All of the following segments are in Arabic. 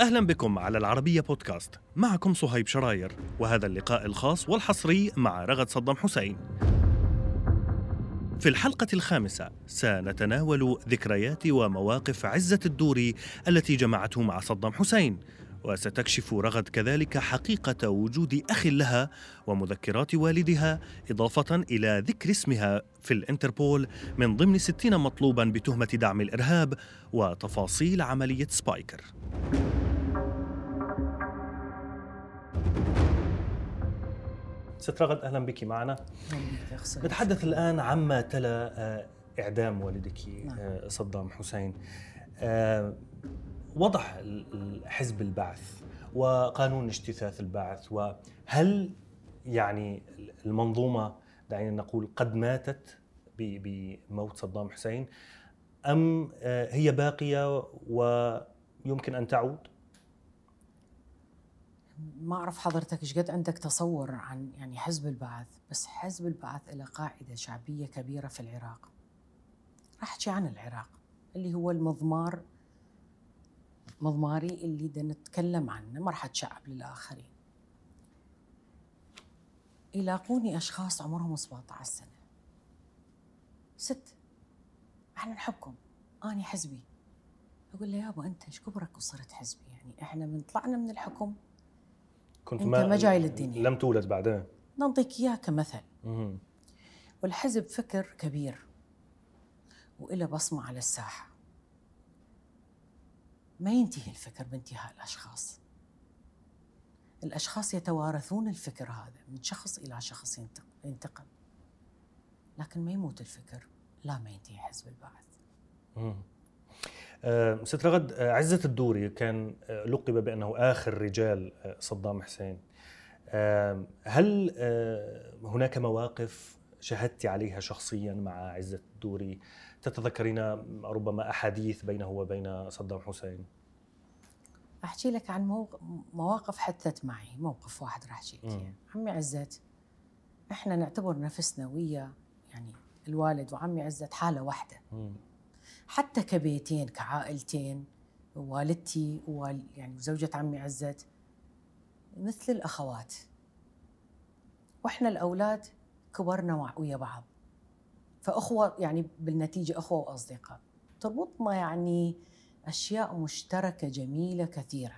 أهلا بكم على العربية بودكاست. معكم صهيب شراير وهذا اللقاء الخاص والحصري مع رغد صدام حسين. في الحلقة الخامسة سنتناول ذكريات ومواقف عزة الدوري التي جمعته مع صدام حسين. وستكشف رغد كذلك حقيقة وجود أخ لها ومذكرات والدها إضافة إلى ذكر اسمها في الإنتربول من ضمن ستين مطلوبا بتهمة دعم الإرهاب وتفاصيل عملية سبايكر. ست رغد أهلا بك معنا. نتحدث الآن عما تلا آه، إعدام والدك نعم. آه، صدام حسين. وضح حزب البعث وقانون اجتثاث البعث وهل يعني المنظومة دعينا نقول قد ماتت بموت صدام حسين أم آه، هي باقية ويمكن أن تعود؟ ما أعرف حضرتك إيش قد عندك تصور عن يعني حزب البعث بس حزب البعث له قاعدة شعبية كبيرة في العراق راح أحكي عن العراق اللي هو المضمار مضماري اللي بدنا نتكلم عنه ما راح اتشعب للآخرين. يلاقوني أشخاص عمرهم 17 سنة. ست إحنا نحبكم أني حزبي. أقول له يابا أنت إيش كبرك وصرت حزبي؟ يعني إحنا من طلعنا من الحكم. كنت أنت ما جاي للدنيا. لم تولد بعدين. نعطيك إياه كمثل. مهم. والحزب فكر كبير. وإله بصمة على الساحة. ما ينتهي الفكر بانتهاء الأشخاص. الأشخاص يتوارثون الفكر هذا من شخص إلى شخص ينتق- ينتقل. لكن ما يموت الفكر لا ما ينتهي حزب البعث. آه، ست رغد آه، عزة الدوري كان آه، لقب بأنه آخر رجال آه، صدام حسين. آه، هل آه، هناك مواقف شهدت عليها شخصيا مع عزة الدوري؟ تتذكرين ربما أحاديث بينه وبين صدام حسين أحكي لك عن مواقف حدثت معي موقف واحد راح أحكي لك مم. إياه. عمي عزت إحنا نعتبر نفسنا ويا يعني الوالد وعمي عزت حالة واحدة مم. حتى كبيتين كعائلتين والدتي ووال يعني وزوجة عمي عزت مثل الأخوات وإحنا الأولاد كبرنا ويا بعض فأخوة يعني بالنتيجة أخوة وأصدقاء. تربطنا يعني أشياء مشتركة جميلة كثيرة.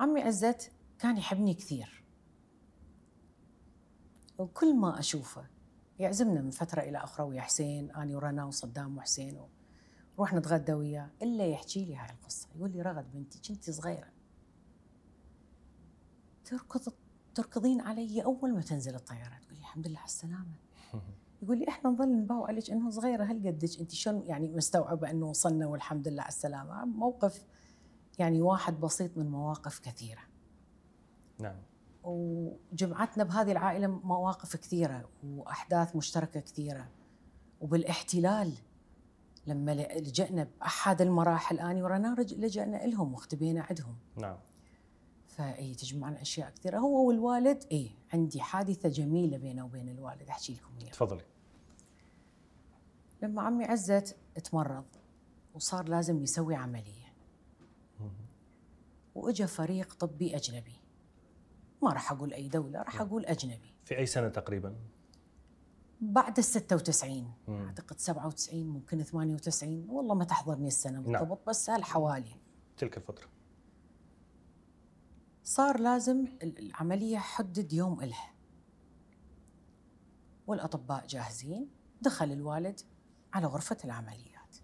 عمي عزت كان يحبني كثير. وكل ما أشوفه يعزمنا من فترة إلى أخرى ويا حسين أنا ورنا وصدام وحسين نروح نتغدى وياه إلا يحكي لي هاي القصة. يقول لي رغد بنتي كنت صغيرة. تركض تركضين علي أول ما تنزل الطيارة. تقول الحمد لله على السلامة. يقول لي إحنا نظل نباوع عليك انه صغيرة هل قدك؟ انت شلون يعني مستوعبة إنه وصلنا والحمد لله على السلامة؟ موقف يعني واحد بسيط من مواقف كثيرة. نعم. وجمعتنا بهذه العائلة مواقف كثيرة وأحداث مشتركة كثيرة. وبالاحتلال لما لجأنا بأحد المراحل آني ورنا رج- لجأنا لهم واختبينا عندهم. نعم. فأي تجمعنا أشياء كثيرة. هو والوالد اي عندي حادثة جميلة بينه وبين الوالد أحكي لكم إياها. تفضلي. لما عمي عزت تمرض وصار لازم يسوي عملية. وإجا فريق طبي أجنبي. ما راح أقول أي دولة راح أقول أجنبي. في أي سنة تقريبا؟ بعد ال 96 مم. أعتقد 97 ممكن 98 والله ما تحضرني السنة نعم. بالضبط بس هالحوالي. تلك الفترة. صار لازم ال- العملية حدد يوم إلها والأطباء جاهزين. دخل الوالد على غرفة العمليات.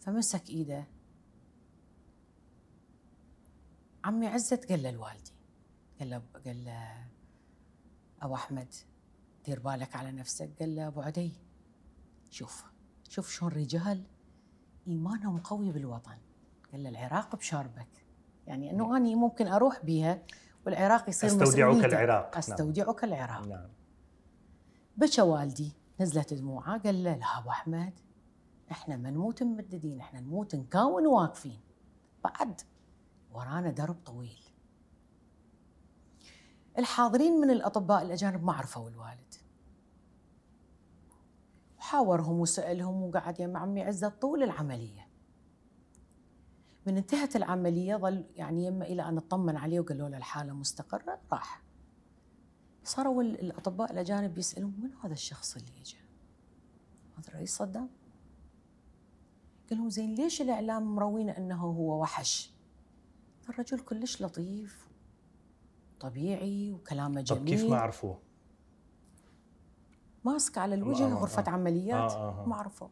فمسك إيده. عمي عزت قال له لوالدي قال له قال له أبو أحمد دير بالك على نفسك. قال له أبو عدي شوف شوف شلون رجال إيمانهم قوي بالوطن. قال له العراق بشاربك. يعني إنه أني ممكن أروح بيها والعراق يصير مسؤوليتك. العراق. نعم. أستودعك العراق. نعم. بكى والدي. نزلت دموعه قال له لا أبو أحمد إحنا ما نموت ممددين إحنا نموت نكاون واقفين. بعد ورانا درب طويل. الحاضرين من الأطباء الأجانب ما عرفوا الوالد. وحاورهم وسألهم وقعد يا عمي عزت طول العملية. من انتهت العملية ظل يعني يما إلى أن اطمن عليه وقالوا له الحالة مستقرة. راح. صاروا الأطباء الأجانب يسألون من هذا الشخص اللي اجى؟ هذا الرئيس صدام قال لهم زين ليش الإعلام مروينا أنه هو وحش؟ الرجل كلش لطيف طبيعي وكلامه جميل طب كيف ما عرفوه؟ ماسك على الوجه آه غرفة آه عمليات آه آه. ما عرفوه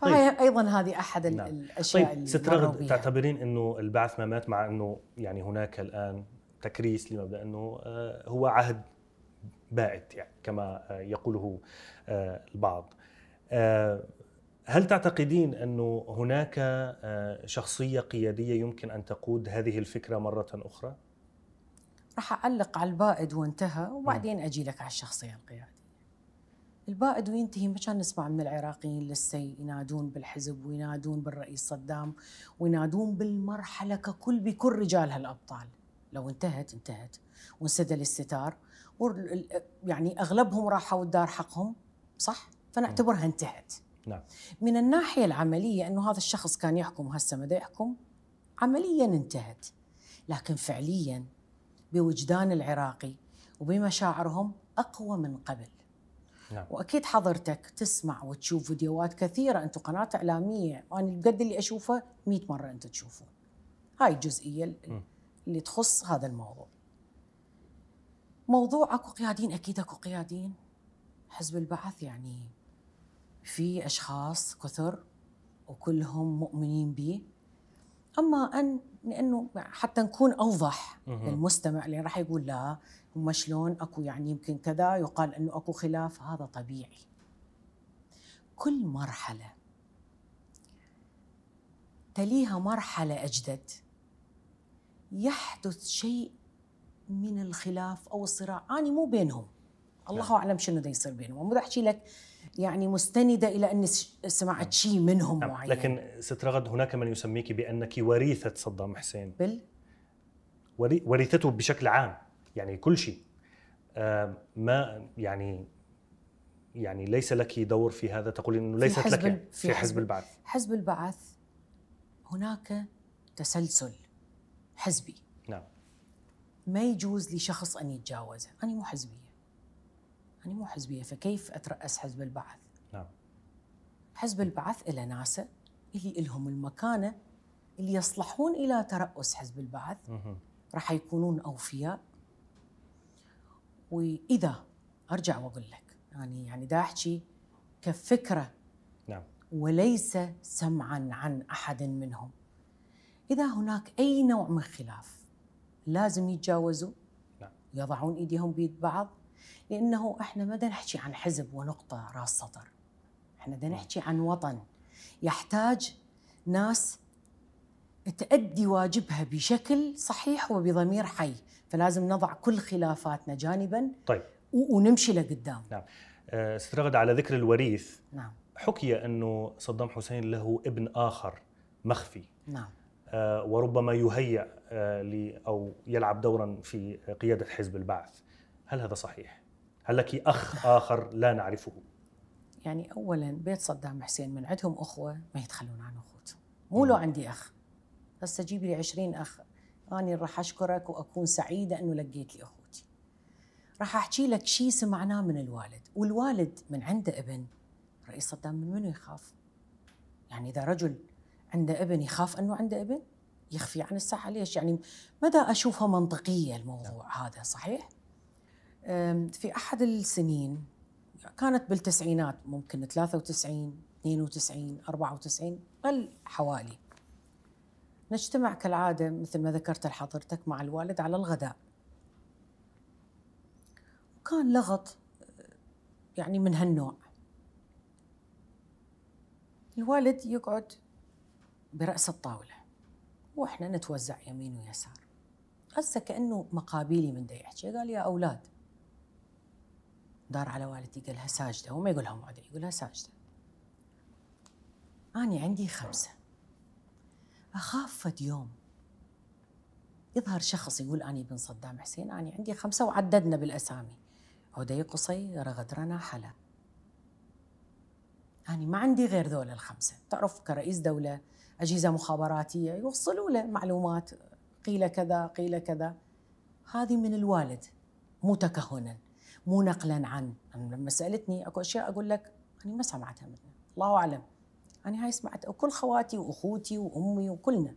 طيب. فهي أيضا هذه أحد نعم. الأشياء طيب اللي ست رغد. تعتبرين إنه البعث ما مات مع إنه يعني هناك الآن تكريس لمبدا أنه آه، هو عهد بائت يعني كما آه، يقوله آه، البعض. هل تعتقدين أنه هناك شخصية قيادية يمكن أن تقود هذه الفكرة مرة أخرى؟ راح أعلق على البائد وانتهى وبعدين أجي لك على الشخصية القيادية. البائد وينتهي ما كان نسمع من العراقيين لسه ينادون بالحزب وينادون بالرئيس صدام وينادون بالمرحلة ككل بكل رجالها الابطال. لو انتهت انتهت وانسدل الستار يعني أغلبهم راحوا الدار حقهم صح؟ فنعتبرها انتهت. نعم. من الناحية العملية أنه هذا الشخص كان يحكم وهسه ما يحكم عمليا انتهت. لكن فعليا بوجدان العراقي وبمشاعرهم أقوى من قبل. نعم. وأكيد حضرتك تسمع وتشوف فيديوهات كثيرة أنتم قناة إعلامية أنا قد اللي أشوفه 100 مرة أنتم تشوفون. هاي الجزئيه م. اللي تخص هذا الموضوع. موضوع أكو قيادين أكيد أكو قيادين حزب البعث يعني في أشخاص كثر وكلهم مؤمنين به أما ان لأنه حتى نكون أوضح. للمستمع اللي راح يقول لا هم شلون أكو يعني يمكن كذا يقال إنه أكو خلاف هذا طبيعي كل مرحلة تليها مرحلة أجدد يحدث شيء من الخلاف أو الصراع. اني مو بينهم. الله أعلم شنو يصير بينهم. مو أحكي لك يعني مستندة إلى أني سمعت شيء منهم نعم. معين. لكن ست رغد هناك من يسميك بأنك وريثة صدام حسين. بال وري- ورثته بشكل عام. يعني كل شيء. آه، ما يعني يعني ليس لك دور في هذا؟ تقول إنه ليست لك؟ في, في حزب حزب- البعث. حزب البعث. هناك تسلسل. حزبي. نعم. ما يجوز لشخص أن يتجاوزه، أنا مو حزبية. أنا مو حزبية فكيف أترأس حزب البعث؟ نعم. حزب البعث إلى ناسه اللي إلهم المكانة اللي يصلحون إلى ترأس حزب البعث. راح يكونون أوفياء. وإذا أرجع وأقول لك يعني يعني دا أحكي كفكرة. نعم. وليس سمعا عن أحد منهم. إذا هناك أي نوع من خلاف لازم يتجاوزوا؟ نعم. يضعون إيديهم بيد بعض؟ لأنه إحنا ما نحكي عن حزب ونقطة راس سطر. إحنا دا نحكي عن وطن. يحتاج ناس تأدي واجبها بشكل صحيح وبضمير حي. فلازم نضع كل خلافاتنا جانبا طيب. ونمشي لقدام. آه، ست رغد على ذكر الوريث. نعم. حكي أنه صدام حسين له ابن آخر مخفي. نعم. آه، وربما يهيأ آه، ل أو يلعب دورا في قيادة حزب البعث. هل هذا صحيح؟ هل لك أخ آخر لا نعرفه؟ يعني اولا بيت صدام حسين من عندهم أخوة ما يتخلون عن اخوتهم مو لو عندي أخ. هسه جيب لي 20 أخ. اني راح أشكرك وأكون سعيدة أنه لقيت لي أخوتي. راح أحكي لك شيء سمعناه من الوالد. والوالد من عنده ابن. رئيس صدام من منو يخاف؟ يعني إذا رجل عنده ابن يخاف أنه عنده ابن يخفي عن الساحة. ليش؟ يعني مدى اشوفها منطقيه الموضوع؟ هذا صحيح؟ في أحد السنين كانت بالتسعينات ممكن 93 92 94 قل حوالي. نجتمع كالعادة مثل ما ذكرت لحضرتك مع الوالد على الغداء. وكان لغط يعني من هالنوع. الوالد يقعد برأس الطاولة. وإحنا نتوزع يمين ويسار. هسه كأنه مقابيلي من دا يحكي قال يا أولاد. دار على والدتي قال لها ساجدة. وما يقول لها معدة يقول لها ساجدة. أنا عندي خمسة. أخاف فد يوم يظهر شخص يقول أنا ابن صدام حسين أنا عندي خمسة وعددنا بالأسامي. هدي قصي رغد رنا حلا. أنا ما عندي غير ذول الخمسة. تعرف كرئيس دولة أجهزة مخابراتية يوصلوا له معلومات قيل كذا قيل كذا. هذه من الوالد مو تكهنا مو نقلا عن لما سألتني أكو أشياء أقول لك أنا ما سمعتها منه. الله أعلم. أنا هاي سمعت وكل خواتي وأخوتي وأمي وكلنا.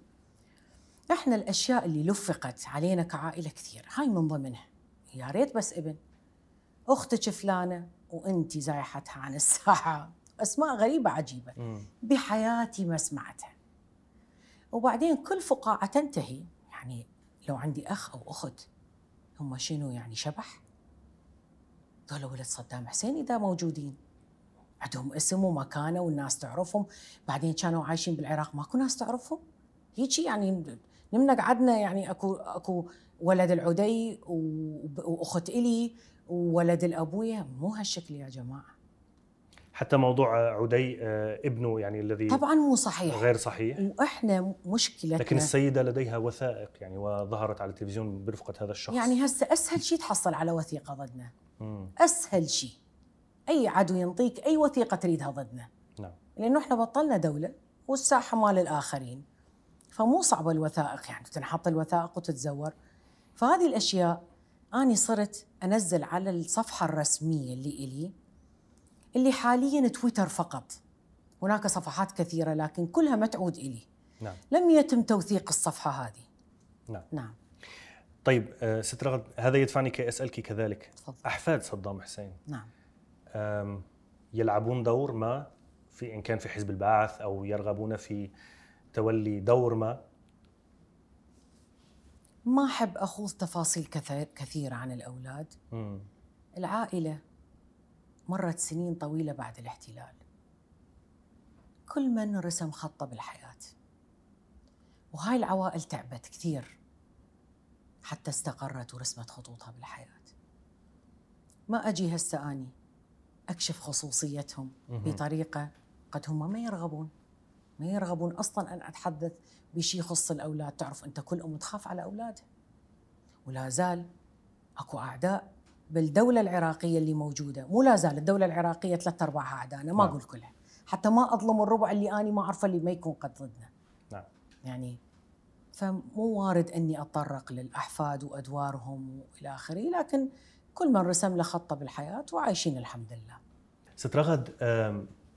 إحنا الأشياء اللي لفقت علينا كعائلة كثير هاي من ضمنها. يا ريت بس ابن. أختك فلانة وانت زايحتها عن الساحة. أسماء غريبة عجيبة. بحياتي ما سمعتها. وبعدين كل فقاعة تنتهي. يعني لو عندي أخ أو أخت هم شنو يعني شبح؟ ذولا ولد صدام حسين إذا موجودين. عندهم اسم ومكانة والناس تعرفهم. بعدين كانوا عايشين بالعراق ماكو ناس تعرفهم؟ هيجي يعني نمنا قعدنا يعني أكو أكو ولد العدي وأخت إلي وولد الأبويا. مو هالشكل يا جماعة. حتى موضوع عدي آه، ابنه يعني الذي طبعا مو صحيح. غير صحيح. وإحنا مشكلتنا. لكن السيدة لديها وثائق يعني وظهرت على التلفزيون برفقة هذا الشخص. يعني هسه أسهل شيء تحصل على وثيقة ضدنا. أسهل شيء أي عدو ينطيك أي وثيقة تريدها ضدنا. نعم. لأنه إحنا بطلنا دولة والساحة مال الآخرين. فمو صعبه الوثائق يعني تنحط الوثائق وتتزور. فهذه الأشياء أني صرت أنزل على الصفحة الرسمية اللي إلي اللي حاليا تويتر فقط. هناك صفحات كثيرة لكن كلها ما تعود إلي. نعم. لم يتم توثيق الصفحة هذه. نعم. نعم. طيب آه، ست رغد هذا يدفعني كي اسالك كذلك. تفضل. أحفاد صدام حسين. نعم. يلعبون دور ما في إن كان في حزب البعث أو يرغبون في تولي دور ما؟ ما أحب أخوض تفاصيل كثير كثيرة عن الأولاد. مم. العائلة. مرت سنين طويلة بعد الاحتلال. كل من رسم خطة بالحياة. وهاي العوائل تعبت كثير حتى استقرت ورسمت خطوطها بالحياة. ما أجي هسه أني أكشف خصوصيتهم بطريقة قد هم ما يرغبون. ما يرغبون أصلا أن أتحدث بشيء يخص الأولاد. تعرف أنت كل أم تخاف على أولادها. ولا زال أكو أعداء بالدولة العراقية اللي موجودة مو لا زال الدولة العراقية ثلاث أرباعها أعداءنا ما نعم. أقول كلها حتى ما أظلم الربع اللي أنا ما أعرفه اللي ما يكون قد ضدنا نعم يعني فمو وارد أني أتطرق للأحفاد وأدوارهم وإلى آخره لكن كل من رسم له خطة بالحياة وعايشين الحمد لله ست رغد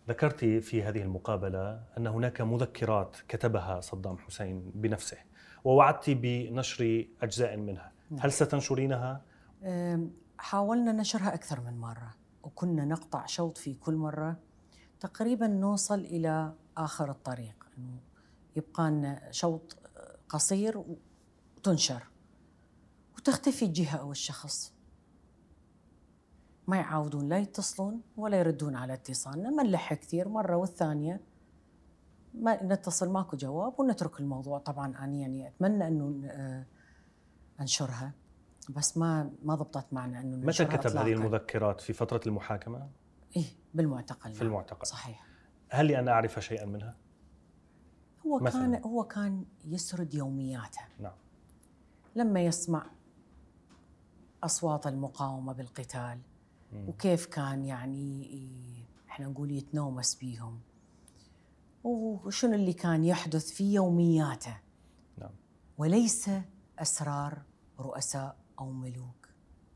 ذكرت في هذه المقابلة أن هناك مذكرات كتبها صدام حسين بنفسه ووعدت بنشر أجزاء منها نعم. هل ستنشرينها؟ حاولنا نشرها أكثر من مرة وكنا نقطع شوط في كل مرة. تقريبا نوصل إلى آخر الطريق إنه يبقى لنا شوط قصير وتنشر. وتختفي الجهة أو الشخص. ما يعاودون لا يتصلون ولا يردون على اتصالنا ما نلح كثير مرة والثانية. ما نتصل ماكو جواب ونترك الموضوع. طبعا أنا يعني أتمنى أنه آه، أنشرها. بس ما ما ضبطت معنا إنه متى كتب هذه. المذكرات في فترة المحاكمة؟ إيه بالمعتقل في نعم. المعتقل. صحيح هل لي أن أعرف شيئا منها؟ هو مثلاً. كان هو كان يسرد يومياته نعم لما يسمع أصوات المقاومة بالقتال مم. وكيف كان يعني إحنا نقول يتنومس بيهم وشنو اللي كان يحدث في يومياته نعم وليس أسرار رؤساء أو ملوك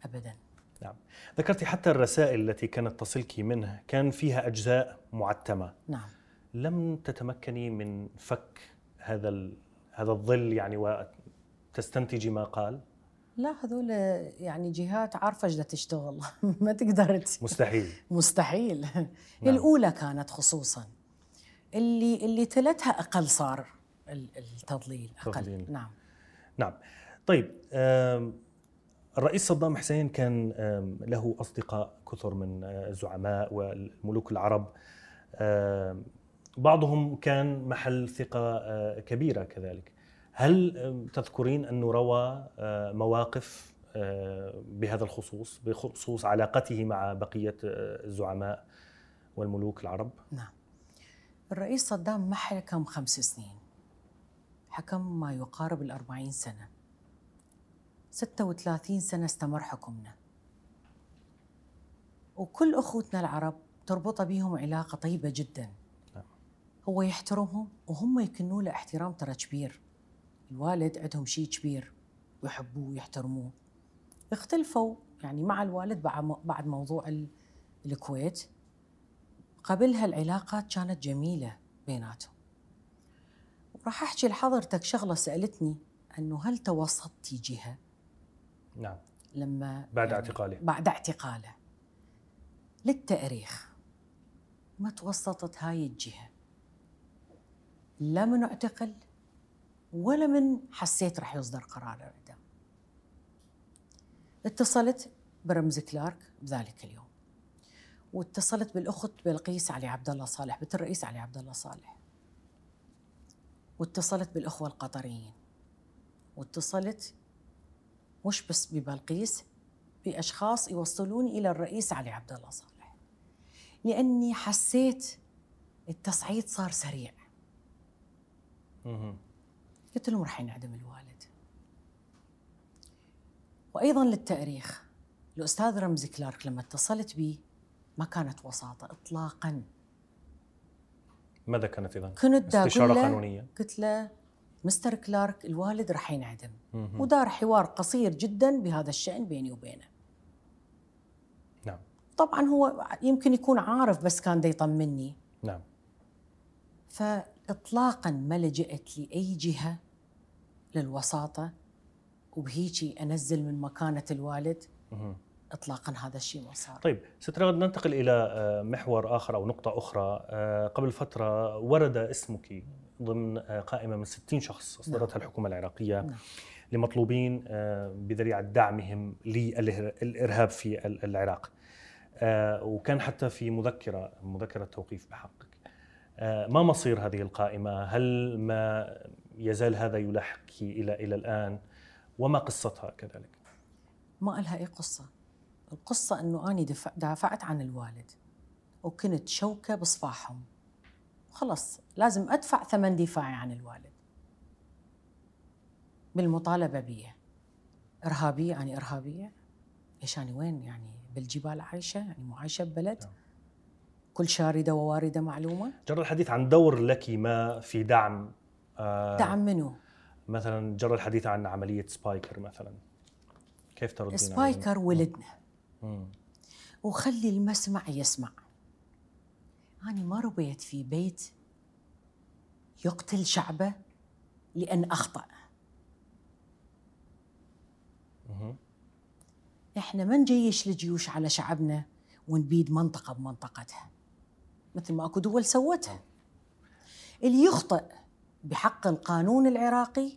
ابدا. نعم. ذكرت حتى الرسائل التي كانت تصلك منه كان فيها أجزاء معتمة. نعم. لم تتمكني من فك هذا ال- هذا الظل يعني وتستنتجي ما قال؟ لا هذول يعني جهات عارفة إيش تشتغل. ما تقدر مستحيل. مستحيل. نعم. الأولى كانت خصوصا. اللي اللي تلتها أقل صار ال- التضليل. أقل. تضليل. نعم. نعم. طيب الرئيس صدام حسين كان له أصدقاء كثر من آه، الزعماء والملوك العرب. بعضهم كان محل ثقة آه، كبيرة كذلك. هل تذكرين أنه روى آه، مواقف بهذا الخصوص بخصوص علاقته مع بقية الزعماء والملوك العرب؟ نعم. الرئيس صدام ما حكم خمس سنين حكم ما يقارب الأربعين سنة. ستة وثلاثين سنة استمر حكمنا. وكل أخوتنا العرب تربط بهم علاقة طيبة جدا. نعم. هو يحترمهم وهم يكنوا له احترام ترى كبير. الوالد عندهم شيء كبير ويحبوه ويحترموه. اختلفوا يعني مع الوالد بعد موضوع الكويت. قبلها العلاقات كانت جميلة بيناتهم. راح أحكي لحضرتك شغلة سألتني أنه هل توسطتي جهة؟ نعم. لما بعد يعني اعتقاله. بعد اعتقاله. للتأريخ. ما توسطت هاي الجهة. لا من اعتقل ولا من حسيت راح يصدر قرار الاعدام اتصلت برمز كلارك بذلك اليوم. واتصلت بالأخت بلقيس علي عبد الله صالح بنت الرئيس علي عبد الله صالح. واتصلت بالأخوة القطريين. واتصلت مش بس ببلقيس بأشخاص يوصلوني إلى الرئيس علي عبد الله صالح. لأني حسيت التصعيد صار سريع. قلت لهم راح ينعدم الوالد. وأيضا للتأريخ الأستاذ رمزي كلارك لما اتصلت به ما كانت وساطة اطلاقا. ماذا كانت اذا؟ كنت استشارة قانونية؟ قلت له مستر كلارك الوالد راح ينعدم. ودار حوار قصير جدا بهذا الشأن بيني وبينه. نعم. طبعا هو يمكن يكون عارف بس كان دا يطمني. نعم. فاطلاقا ما لجأت لأي جهة للوساطة وبهيجي أنزل من مكانة الوالد اطلاقا هذا الشيء ما صار. طيب ست رغد ننتقل إلى آه، محور آخر أو نقطة أخرى. آه، قبل فترة ورد اسمك. ضمن آه، قائمة من 60 شخص أصدرتها نعم. الحكومة العراقية نعم. لمطلوبين بذريعة دعمهم للارهاب في العراق. وكان حتى في مذكرة مذكرة توقيف بحقك. ما مصير هذه القائمة؟ هل ما يزال هذا يلاحقك إلى إلى الآن؟ وما قصتها كذلك؟ ما لها اي قصة. القصة أنه أنا دافعت عن الوالد وكنت شوكة بصفاحهم. خلص لازم أدفع ثمن دفاعي عن الوالد. بالمطالبة بي. إرهابية يعني إرهابية. إيش أنا وين يعني؟ بالجبال عايشة يعني مو عايشة ببلد. نعم. كل شاردة وواردة معلومة. جرى الحديث عن دور لك ما في دعم آه دعم منو؟ مثلا جرى الحديث عن عملية سبايكر مثلا. كيف تردين سبايكر ولدنا. وخلي المسمع يسمع. أنا ما ربيت في بيت يقتل شعبه لأن أخطأ. إحنا ما نجيش الجيوش على شعبنا ونبيد منطقة بمنطقتها مثل ما أكو دول سوتها. اللي يخطئ بحق القانون العراقي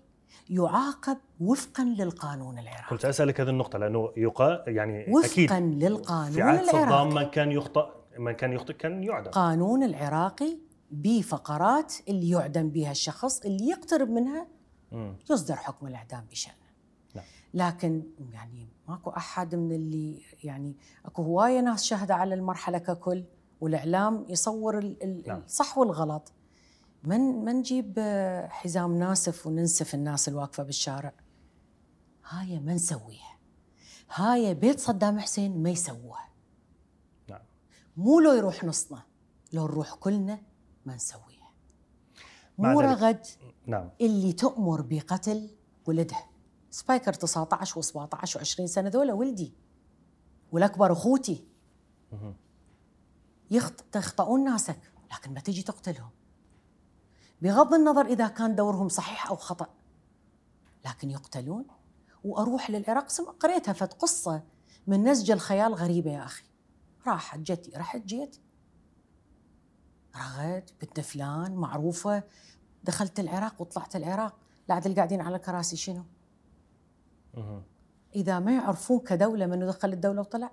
يعاقب وفقا للقانون العراقي. كنت أسألك هذه النقطة لأنه يقا يعني وفقا أكيد للقانون في عهد صدام من كان يخطئ. من كان يخطئ كان يعدم. القانون العراقي بفقرات اللي يعدم بها الشخص اللي يقترب منها يصدر حكم الإعدام بشأنه. نعم. لكن يعني ماكو أحد من اللي يعني أكو هواية ناس شاهدة على المرحلة ككل والإعلام يصور نعم. الصح والغلط. من ما نجيب حزام ناسف وننسف الناس الواقفة بالشارع؟ هاي ما نسويها. هاي بيت صدام حسين ما يسووها. مو لو يروح نصنا لو نروح كلنا ما نسويها. مو رغد نعم. اللي تؤمر بقتل ولدها سبايكر 19 و17 و20 سنة ذولا ولدي. والأكبر أخوتي. يخطئون ناسك لكن ما تجي تقتلهم. بغض النظر إذا كان دورهم صحيح أو خطأ. لكن يقتلون. وأروح للعراق قريتها فت قصة من نسج الخيال غريبة يا أخي. راحت جتي رحت جيت. رغد بنت فلان معروفة دخلت العراق وطلعت العراق. لا قاعدين على كراسي شنو؟ إذا ما يعرفون كدولة من دخل الدولة وطلع.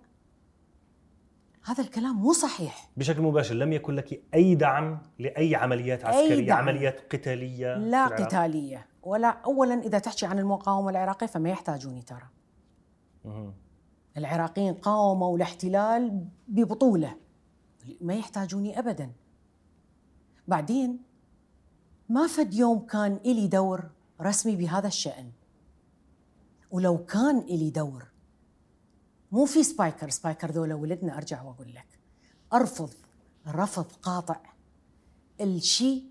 هذا الكلام مو صحيح. بشكل مباشر لم يكن لك أي دعم لأي عمليات عسكرية أي دعم. عمليات قتالية لا قتالية ولا اولا إذا تحكي عن المقاومة العراقية فما يحتاجوني ترى. العراقيين قاوموا الاحتلال ببطوله. ما يحتاجوني ابدا. بعدين ما فد يوم كان إلي دور رسمي بهذا الشأن. ولو كان إلي دور مو في سبايكر سبايكر ذولا ولدنا أرجع وأقول لك. أرفض رفض قاطع الشيء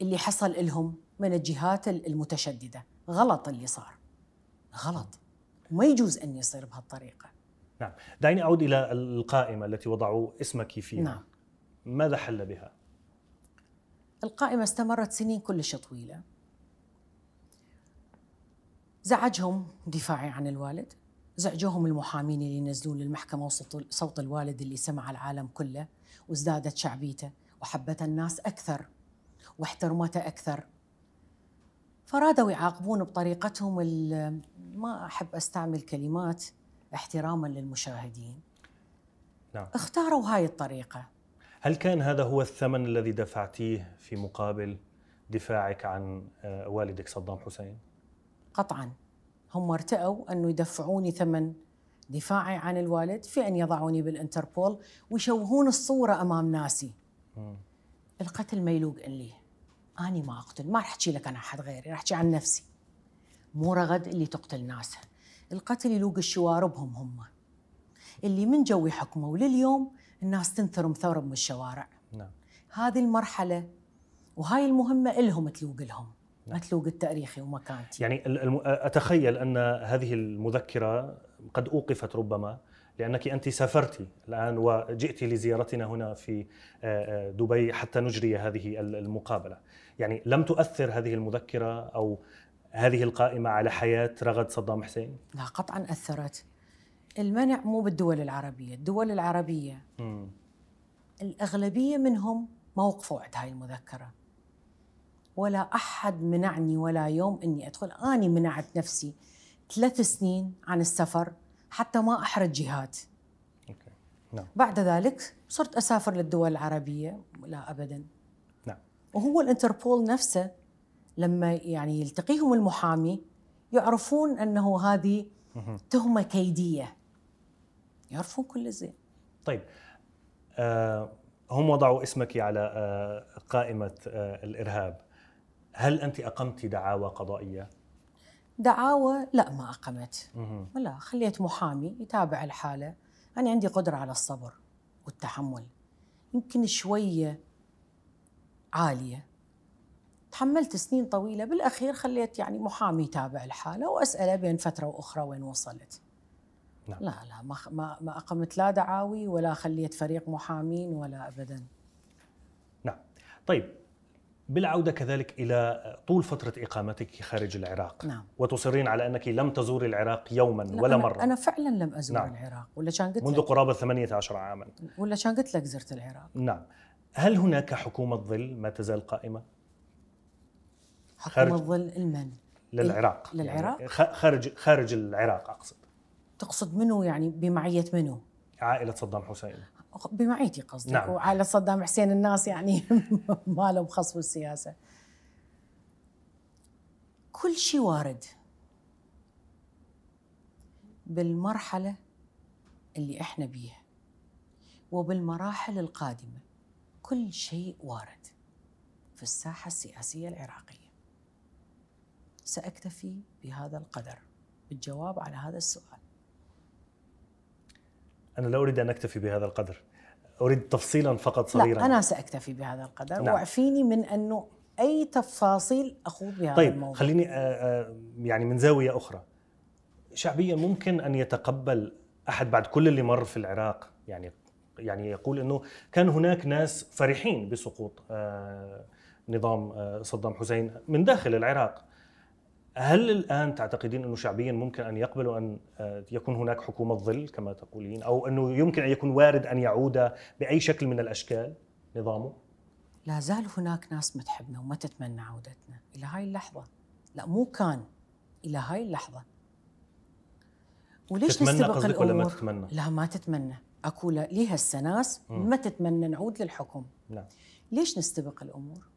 اللي حصل لهم من الجهات المتشددة. غلط اللي صار. غلط. وما يجوز أن يصير بهالطريقة. نعم. دعيني أعود إلى القائمة التي وضعوا اسمك فيها. نعم. ماذا حل بها؟ القائمة استمرت سنين كلش طويلة. زعجهم دفاعي عن الوالد. زعجوهم المحامين اللي ينزلون للمحكمة صوت الوالد اللي سمع العالم كله وازدادت شعبيته وحبته الناس أكثر واحترمته أكثر. فرادوا يعاقبون بطريقتهم ما أحب أستعمل كلمات احتراما للمشاهدين. نعم. اختاروا هاي الطريقة. هل كان هذا هو الثمن الذي دفعتيه في مقابل دفاعك عن آه، والدك صدام حسين؟ قطعا. هم ارتأوا أنه يدفعوني ثمن دفاعي عن الوالد في أن يضعوني بالإنتربول ويشوهون الصورة أمام ناسي. م. القتل ما يلوق لي. أنا ما أقتل. ما راح أحكي لك عن أحد غيري راح أحكي عن نفسي. مو رغد اللي تقتل ناسها القتل يلوق الشواربهم هم. اللي من جو يحكموا ولليوم الناس تنثرم ثورب من الشوارع. نعم. هذه المرحلة وهاي المهمة إلهم تلوق لهم. نعم. متلوق التاريخي ومكانتي يعني أتخيل أن هذه المذكرة قد أوقفت ربما لأنك أنت سافرت الآن وجئت لزيارتنا هنا في آه، آه، دبي حتى نجري هذه المقابلة. يعني لم تؤثر هذه المذكرة أو هذه القائمة على حياة رغد صدام حسين؟ لا قطعا أثرت. المنع مو بالدول العربية الدول العربية م. الأغلبية منهم ما وقفوا عند هاي المذكرة. ولا أحد منعني ولا يوم أني أدخل. أني منعت نفسي ثلاث سنين عن السفر حتى ما أحرج جهات نعم. بعد ذلك صرت أسافر للدول العربية. لا أبدا. نعم. وهو الإنتربول نفسه لما يعني يلتقيهم المحامي يعرفون أنه هذه تهمة كيدية. يعرفون كل زين. طيب آه هم وضعوا اسمك على آه قائمة آه الإرهاب. هل أنت أقمت دعاوى قضائية؟ دعاوى؟ لا ما أقمت. لا خليت محامي يتابع الحالة. أنا عندي قدرة على الصبر والتحمل. يمكن شوية عالية. تحملت سنين طويلة بالأخير خليت يعني محامي يتابع الحالة وأسأله بين فترة وأخرى وين وصلت نعم. لا لا ما, ما أقمت لا دعاوي ولا خليت فريق محامين ولا أبدا نعم طيب بالعودة كذلك إلى طول فترة إقامتك خارج العراق نعم. وتصرين على أنك لم تزوري العراق يوما ولا أنا مرة أنا فعلا لم أزور نعم. العراق ولا كان قلت منذ لك قرابة 18 عاما ولا كان قلت لك زرت العراق نعم هل هناك حكومة ظل ما تزال قائمة؟ حكومة ظل المن؟ للعراق للعراق؟ يعني خارج خارج العراق أقصد تقصد منو يعني بمعية منو؟ عائلة صدام حسين بمعيتي قصدك نعم. وعلى صدام حسين الناس يعني ما لهم خص بالسياسة كل شيء وارد بالمرحلة اللي إحنا بيها وبالمراحل القادمة كل شيء وارد في الساحة السياسية العراقية سأكتفي بهذا القدر. بالجواب على هذا السؤال. أنا لا أريد أن أكتفي بهذا القدر. أريد تفصيلا فقط صغيرا. لا أنا سأكتفي بهذا القدر. نعم. وأعفيني من أنه أي تفاصيل أخوض بهذا طيب الموضوع. خليني آه، آه، يعني من زاوية أخرى. شعبيا ممكن أن يتقبل أحد بعد كل اللي مر في العراق. يعني يعني يقول أنه كان هناك ناس فرحين بسقوط آه، نظام صدام حسين من داخل العراق. هل الآن تعتقدين أنه شعبيا ممكن أن يقبلوا أن آه، يكون هناك حكومة ظل كما تقولين؟ أو أنه يمكن أن يكون وارد أن يعود بأي شكل من الأشكال؟ نظامه؟ لا زال هناك ناس ما تحبنا وما تتمنى عودتنا. إلى هاي اللحظة. لا مو كان. إلى هاي اللحظة. وليش تتمنى نستبق الأمور ولا ما تتمنى؟ لا ما تتمنى. أكو لي هسه ناس ما تتمنى نعود للحكم. نعم. ليش نستبق الأمور؟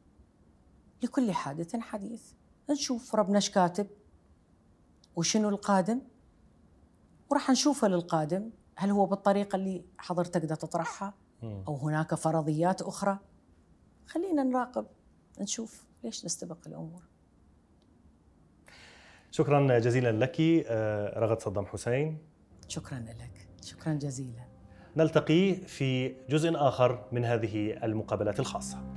لكل حادث حديث. نشوف ربنا إيش كاتب وشنو القادم وراح نشوفه للقادم. هل هو بالطريقة اللي حضرتك دا تطرحها؟ أو هناك فرضيات أخرى؟ خلينا نراقب نشوف ليش نستبق الأمور. شكرا جزيلا لك آه، رغد صدام حسين. شكرا لك. شكرا جزيلا. نلتقي في جزء آخر من هذه المقابلات الخاصة.